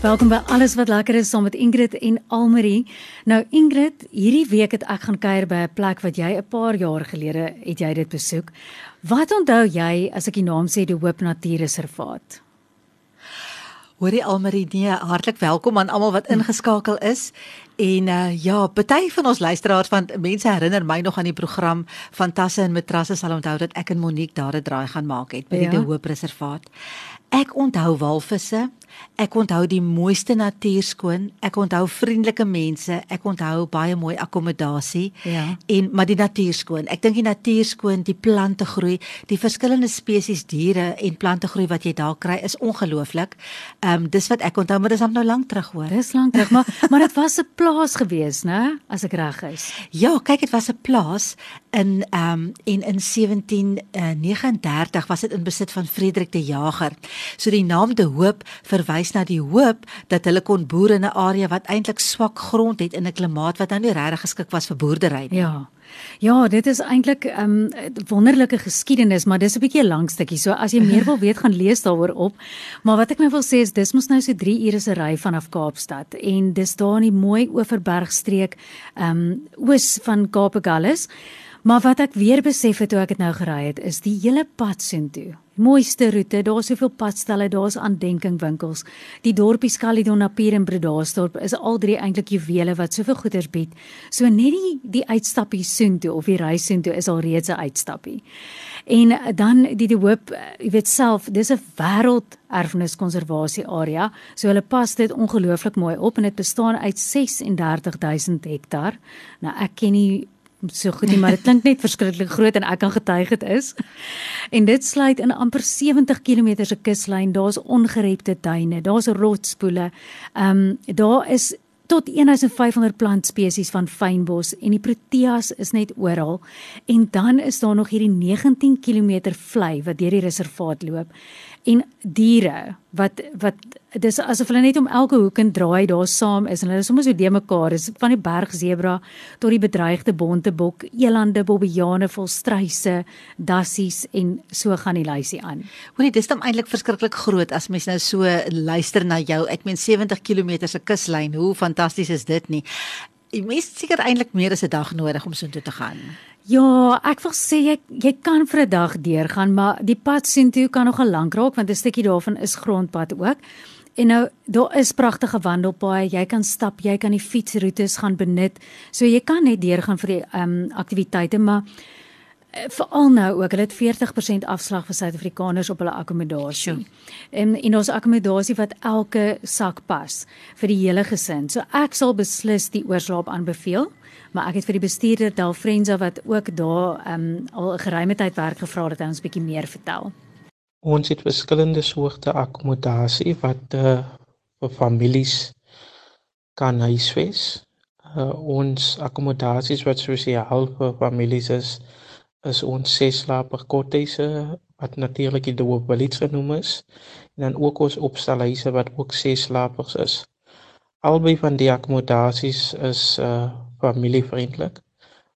Welkom by Alles wat lekker is saam met Ingrid en Almarie. Nou Ingrid, hierdie week het ek gaan kuier by 'n plek wat jy 'n paar jaar gelede het jy dit besoek. Wat onthou jy as ek die naam sê die Hoop Natuurreservaat? Hoorie Almarie, nee, hartlik welkom aan almal wat ingeskakel is. En uh ja, party van ons luisteraars van mense herinner my nog aan die program van Tasse en Matrasse sal onthou dat ek en Monique daar 'n draai gaan maak het by die ja. Hoop Reservaat. Ek onthou walvisse, Ek onthou die mooiste natuur skoon. Ek onthou vriendelike mense. Ek onthou baie mooi akkommodasie. Ja. En maar die natuur skoon. Ek dink die natuur skoon, die plante groei, die verskillende spesies diere en plante groei wat jy daar kry is ongelooflik. Ehm um, dis wat ek onthou, maar dis nou lank terug hoor. Dis lank terug, maar maar dit was 'n plaas gewees, né? As ek reg is. Ja, kyk, dit was 'n plaas in ehm um, en in 1739 was dit in besit van Frederik de Jager. So die naam De Hoop verwys na die hoop dat hulle kon boer in 'n area wat eintlik swak grond het in 'n klimaat wat nou nie regtig geskik was vir boerdery nie. Ja. Ja, dit is eintlik 'n um, wonderlike geskiedenis, maar dis 'n bietjie 'n lang stukkie. So as jy meer wil weet, gaan lees daaroor op. Maar wat ek nou wil sê is dis mos nou so 3 ure se ry vanaf Kaapstad en dis daar in die mooi Oeverbergstreek, ehm um, oos van Kaapagallus. Maar wat ek weer besef het toe ek dit nou gery het, is die hele pad soontoe mooiste roete, daar's soveel padstelle, daar's aandenkingwinkels. Die dorpie Skalidon Napier en Bredasdorp is al drie eintlik juwele wat soveel goeder bied. So net die die uitstappie soontoe of die reis soontoe is al reeds 'n uitstappie. En dan die die hoop, jy weet self, dis 'n wêrelderfeniskonservasie area. So hulle pas dit ongelooflik mooi op en dit bestaan uit 36000 hektaar. Nou ek ken nie so goed nie, maar dit klink net verskriklik groot en ek kan getuig dit is. En dit sluit in amper 70 km se kuslyn. Daar's ongerepte duine, daar's rotspoele. Ehm um, daar is tot 1500 plantspesies van fynbos en die proteas is net oral. En dan is daar nog hierdie 19 km vlei wat deur die reservaat loop en diere wat wat dis asof hulle net om elke hoek en draai daar saam is en hulle is sommer so de mekaar is van die berg sebra tot die bedreigde bontebok, elande, bobbejane, volstruise, dassies en so gaan die lysie aan. Hoorie, dis dan eintlik verskriklik groot as mens nou so luister na jou. Ek meen 70 km se kuslyn. Hoe fantasties is dit nie? Jy mis seker eintlik meer as 'n dag nodig om so intoe te gaan. Ja, ek wil sê jy jy kan vir 'n dag deurgaan, maar die pad sien toe kan nog 'n lank raak want 'n stukkie daarvan is grondpad ook. En nou daar is pragtige wandelpaaie, jy kan stap, jy kan die fietsroetes gaan benut. So jy kan net deurgaan vir die ehm um, aktiwiteite, maar eh, veral nou ook, hulle het 40% afslag vir Suid-Afrikaners op hulle akkommodasie. En en ons akkommodasie wat elke sak pas vir die hele gesin. So ek sal beslis die oorslaap aanbeveel maar ek het vir die bestuurder Dalfrenza wat ook daar um, al 'n geruime tyd werk gevra dat hy ons bietjie meer vertel. Ons het verskillende soorte akkommodasie wat uh, vir families kan huisves. Uh, ons akkommodasies wat spesiaal vir families is is ons seslaper kottese wat natuurlik die dubbelits genoem is en dan ook ons opstalhuise wat ook seslapers is. Albei van die akkommodasies is uh familievriendelik.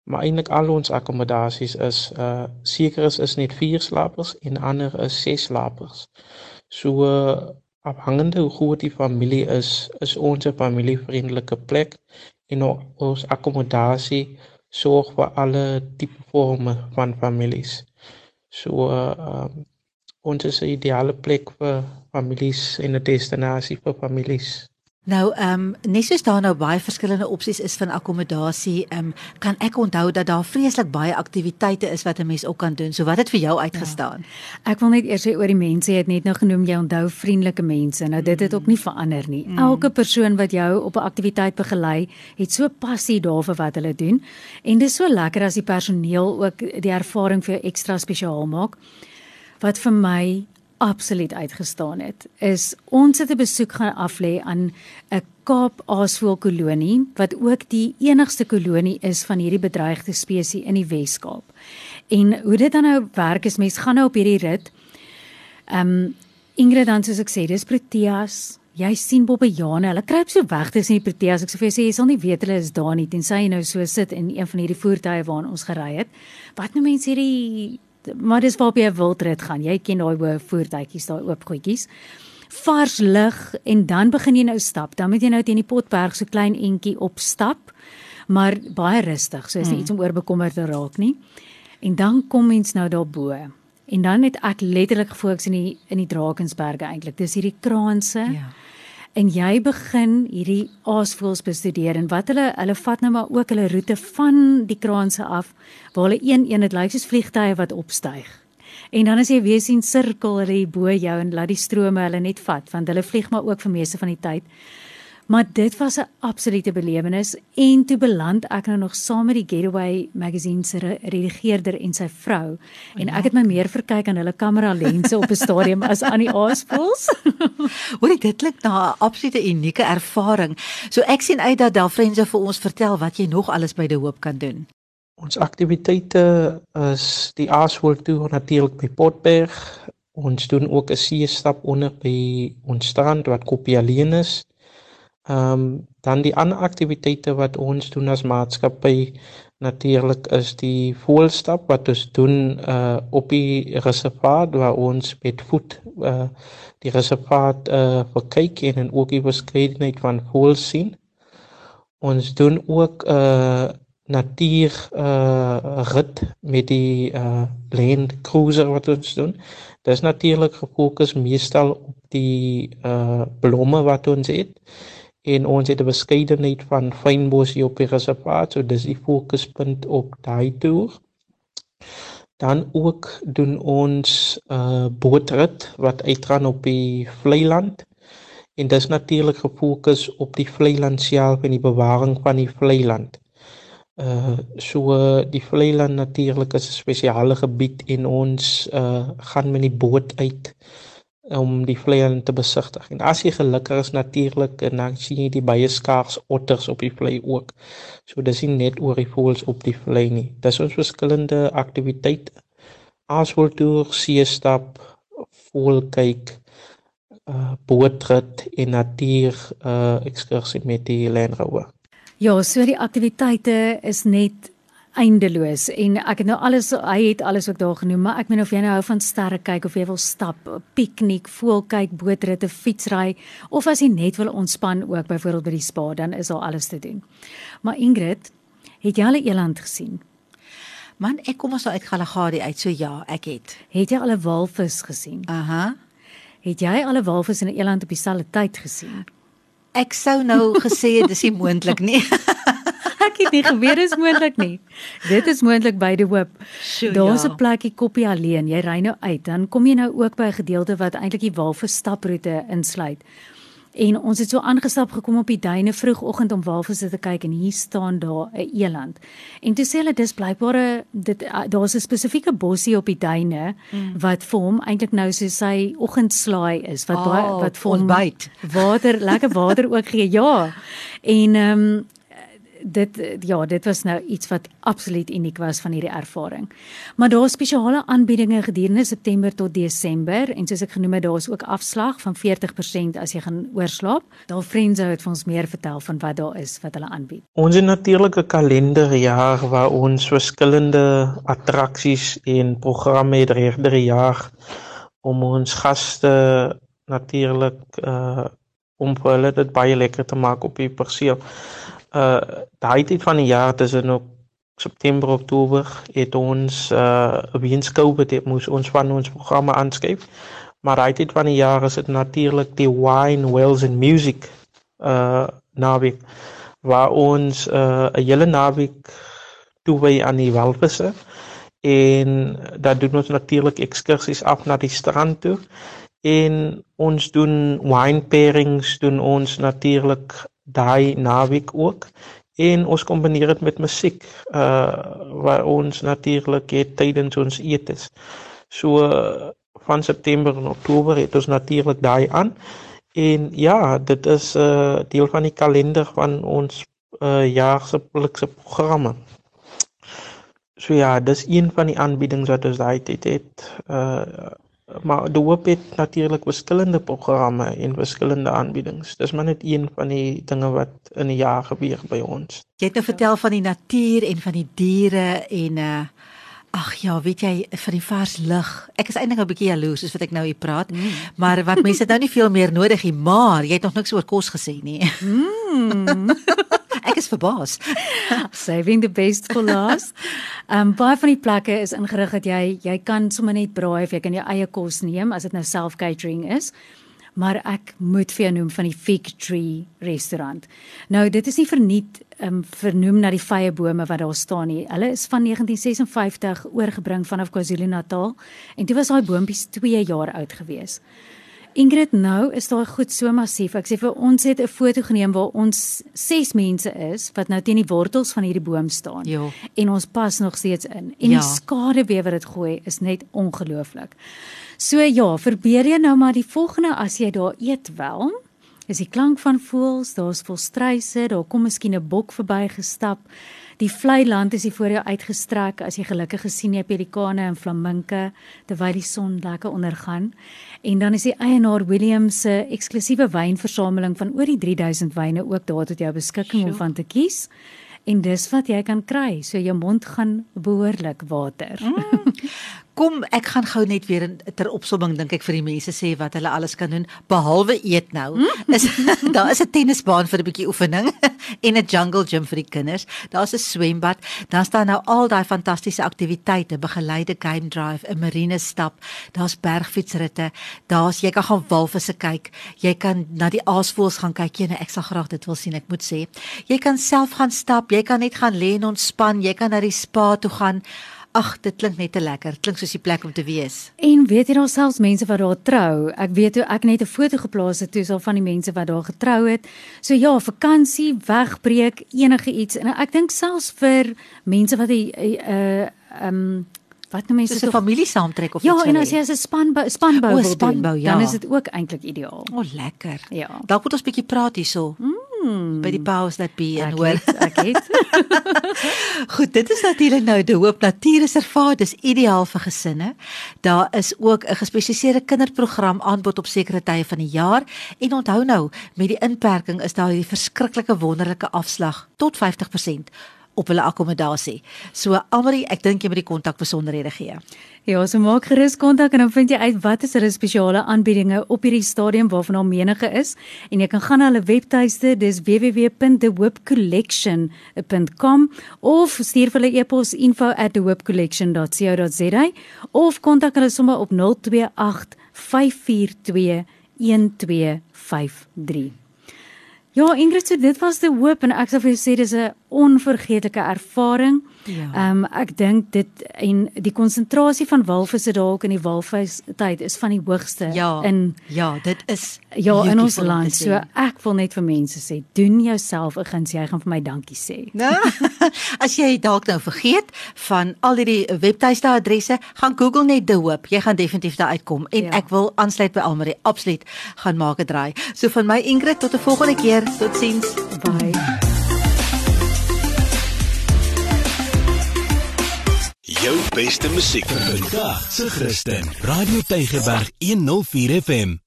Maar eintlik al ons akkommodasies is uh seker is is net 4 slapers en ander is 6 slapers. So uh, afhangende hoe groot die familie is, is ons 'n familievriendelike plek en ons akkommodasie sorg vir alle tipe forme van families. So uh um, ons is 'n ideale plek vir families en 'n destinasie vir families. Nou ehm um, net soos daar nou baie verskillende opsies is van akkommodasie, ehm um, kan ek onthou dat daar vreeslik baie aktiwiteite is wat 'n mens ook kan doen. So wat het vir jou uitgestaan? Ja. Ek wil net eers sê oor die mense, jy het net nou genoem jy onthou vriendelike mense. Nou dit het ook nie verander nie. Mm. Elke persoon wat jou op 'n aktiwiteit begelei, het so passie daarvoor wat hulle doen. En dit is so lekker as die personeel ook die ervaring vir jou ekstra spesiaal maak. Wat vir my absoluut uitgestaan het is ons het 'n besoek gaan aflê aan 'n Kaap aasvoël kolonie wat ook die enigste kolonie is van hierdie bedreigde spesies in die Wes-Kaap. En hoe dit dan nou werk is mens gaan nou op hierdie rit. Ehm um, Ingrid dan soos ek sê, dis Proteas. Jy sien Bobbejane, hulle kruip so weg tussen die Proteas. Ek sê vir jou sê jy sal nie weet hulle is daar nie tensy jy nou so sit in een van hierdie voertuie waarna ons gery het. Wat nou mense hierdie maar dis waar op jy wildrit gaan. Jy ken daai hoë voertuitjies, daai oop goedjies. Vars lug en dan begin jy nou stap. Dan moet jy nou teen die Potberg so klein entjie opstap, maar baie rustig. So is nie hmm. iets om oor bekommerd te raak nie. En dan kom mens nou daarbo. En dan het ek letterlik gefokus in die in die Drakensberge eintlik. Dis hierdie kraanse. Ja en jy begin hierdie aasvoëls bestudeer en wat hulle hulle vat nou maar ook hulle roete van die kraanse af waar hulle een een dit lyk soos vliegtye wat opstyg. En dan as jy weer sien sirkel hulle bo jou en laat die strome hulle net vat want hulle vlieg maar ook vir meeste van die tyd. Maar dit was 'n absolute belewenis en toe beland ek nou nog saam met die Getaway magazine se redigeerder en sy vrou en ek het my meer verkyk aan hulle kamera lense op 'n stadium as aan die aasvoëls. Hoor dit klink na 'n absolute unieke ervaring. So ek sien uit dat Delfrense vir ons vertel wat jy nog alles by die hoop kan doen. Ons aktiwiteite is die aasvoël toer natuurlik by Potberg. Ons doen ook 'n see stap onder by ons strand wat Kopie alleen is. Ehm um, dan die ander aktiwiteite wat ons doen as maatskappy natuurlik is die voelstap wat ons doen uh op die reservaat waar ons met voet uh die reservaat uh kyk en en ook die beskeidenheid van voel sien. Ons doen ook uh natuur uh rit met die uh land cruiser wat ons doen. Dit is natuurlik gefokus meestal op die uh blomme wat ons het en ons het 'n beskeidenheid van fynbos hier op die reservaat so dis die fokuspunt op daai toer. Dan ook doen ons 'n uh, bootrit wat uitgaan op die vlei land en dis natuurlik gefokus op die vlei land self en die bewaring van die vlei land uh so die vlei land natuurlik is 'n spesiale gebied en ons uh gaan met die boot uit om die vlei te besigtig. En as jy gelukkig is natuurlik en dan sien jy die baie skaars otters op die vlei ook. So dis nie net oor die voëls op die vlei nie. Dis ons verskillende aktiwiteite. Aasvoël toer, see stap, voël kyk, uh bootrit en natuur uh ekskursie met die Land Rover. Ja, so die aktiwiteite is net eindeloos en ek het nou alles hy het alles ook daar genoem maar ek meen of jy nou hou van sterre kyk of jy wil stap, piknik, voel kyk, bootritte, fietsry of as jy net wil ontspan ook byvoorbeeld by die spa dan is daar alles te doen. Maar Ingrid, het jy al 'n eland gesien? Man, ek kom ons uit Galagadi uit, so ja, ek het. Het jy al 'n walvis gesien? Aha. Het jy al 'n walvis en 'n eland op dieselfde tyd gesien? Ek sou nou gesê dis nie moontlik nie. ek het nie geweet dis moontlik nie. Dit is moontlik by die hoop. Daar's 'n ja. plekkie koppie alleen. Jy ry nou uit, dan kom jy nou ook by 'n gedeelte wat eintlik die walvis staproete insluit. En ons het so aangestap gekom op die duine vroegoggend om walvisse te kyk en hier staan daar 'n eland. En toe sê hulle dis blykbaar dit daar's 'n spesifieke bossie op die duine mm. wat vir hom eintlik nou so sy oggendslaai is wat oh, wat vir hom water lekker water ook gee. Ja. En ehm um, dit ja, dit was nou iets wat absoluut uniek was van hierdie ervaring. Maar daar is spesiale aanbiedinge gedurende September tot Desember en soos ek genoem het, daar is ook afslag van 40% as jy gaan oorslaap. Daar Frenzo het vir ons meer vertel van wat daar is wat hulle aanbied. Ons het natuurlik 'n kalenderjaar waar ons verskillende attraksies en programme het regdeur die jaar om ons gaste natuurlik uh om hulle dit baie lekker te maak op die perseel uh daai tyd van die jaar tussen ook September Oktober het ons uh weens Covid het moes ons van ons programme aanskryf. Maar daai tyd van die jaar is dit natuurlik die Wine Wells and Music uh naweek waar ons uh 'n hele naweek toewy aan die walvisse en dan doen ons natuurlik ekskursies af na die strand toe en ons doen wine pairings doen ons natuurlik daai naweek ook en ons kombineer dit met musiek uh waar ons natuurlik het tydens ons etes. So van September en Oktober het ons natuurlik daai aan. En ja, dit is 'n uh, deel van die kalender van ons uh jaar se plikse programme. so ja, dis een van die aanbiedings wat ons daai tyd het. Uh maar die hoop het natuurlik verskillende programme en verskillende aanbiedings. Dis maar net een van die dinge wat in 'n jaar gebeur by ons. Jy het nou vertel van die natuur en van die diere en uh Ag ja, weet jy vir die vars lug. Ek is eintlik 'n bietjie jaloers soos wat ek nou hier praat. Mm. Maar wat mense nou nie veel meer nodig nie, maar jy het nog niks oor kos gesê nie. Mm. ek is verbaas. Saving the best for last. Ehm um, baie van die plekke is ingerig dat jy jy kan sommer net braai of jy kan jou eie kos neem as dit nou self catering is. Maar ek moet vir jou noem van die Fig Tree restaurant. Nou dit is nie verniet um, vernoem na die vye bome wat daar staan nie. Hulle is van 1956 oorgebring vanaf KwaZulu-Natal en dit was daai boontjies 2 jaar oud gewees. Ingrid nou is daai goed so massief. Ek sê vir ons het 'n foto geneem waar ons 6 mense is wat nou teen die wortels van hierdie boom staan. Jo. En ons pas nog steeds in. En ja. die skaduwee wat dit gooi is net ongelooflik. So ja, verbeur jy nou maar die volgende as jy daar eet wel. Is die klank van voëls, daar's volstruise, daar kom miskien 'n bok verbygestap. Die vlei land is hier voor jou uitgestrek as jy gelukkig gesien jy pelikane en flaminke terwyl die son lekker ondergaan. En dan is die eienaar William se eksklusiewe wynversameling van oor die 3000 wyne ook daar tot jou beskikking om van te kies. En dis wat jy kan kry, so jou mond gaan behoorlik water. Mm. Kom, ek gaan gou net weer in ter opsomming dink ek vir die mense sê wat hulle alles kan doen behalwe eet nou. Hmm? Is daar is 'n tennisbaan vir 'n bietjie oefening en 'n jungle gym vir die kinders. Daar's 'n swembad, dan staan nou al daai fantastiese aktiwiteite, begeleide game drive, 'n marine stap, daar's bergfietsritte, daar's jy kan gaan walvisse kyk, jy kan na die aasvoëls gaan kyk. Jy, ek sal graag dit wil sien, ek moet sê. Jy kan self gaan stap, jy kan net gaan lê en ontspan, jy kan na die spa toe gaan. Ag, dit klink net te lekker. Klink soos die plek om te wees. En weet jy daar selfs mense wat daar trou. Ek weet hoe ek net 'n foto geplaas het toe so van die mense wat daar getrou het. So ja, vakansie, wegbreek, enige iets. En ek dink selfs vir mense wat 'n ehm um, wat nou mense so 'n familie saamtrek of ja, iets. Ja, en as jy as 'n spanbou spanbou wil spanbou, doen, ja. dan is dit ook eintlik ideaal. O, oh, lekker. Ja. Dalk moet ons 'n bietjie praat hierso. Mm by die powers that be en hoor. ek het. Goed, dit is natuurlik nou die Hoop. Natuurreservaat, dis ideaal vir gesinne. Daar is ook 'n gespesialiseerde kinderprogram aanbod op sekere tye van die jaar. En onthou nou, met die inperking is daar hierdie verskriklike wonderlike afslag tot 50% op hulle akkommodasie. So Almarie, ek dink jy moet die kontak besonderhede gee. Ja, so maak gerus kontak en dan vind jy uit wat is hulle spesiale aanbiedinge op hierdie stadium waarvan daar menige is en jy kan gaan na hulle webtuiste, dis www.thehopecollection.com of stuur vir hulle e-pos info@thehopecollection.co.za of kontak hulle sommer op 028 542 1253. Ja, Ingrid, so dit was die hoop en ek sou vir jou sê dis 'n onvergeetlike ervaring. Ja. Ehm um, ek dink dit en die konsentrasie van walvisse dalk in die walvistyd is van die hoogste ja, in Ja, dit is ja in ons land. So ek wil net vir mense sê, doen jouself 'n guns, jy gaan vir my dankie sê. Nou, as jy dalk nou vergeet van al hierdie webtuiste adresse, gaan Google net die hoop. Jy gaan definitief daar uitkom en ja. ek wil aansluit by Almarie, absoluut gaan maak 'n draai. So van my Ingrid tot 'n volgende keer. Totsiens. Bye. Beste musiek vir vandag se Christen. Radio Tygerberg 104 FM.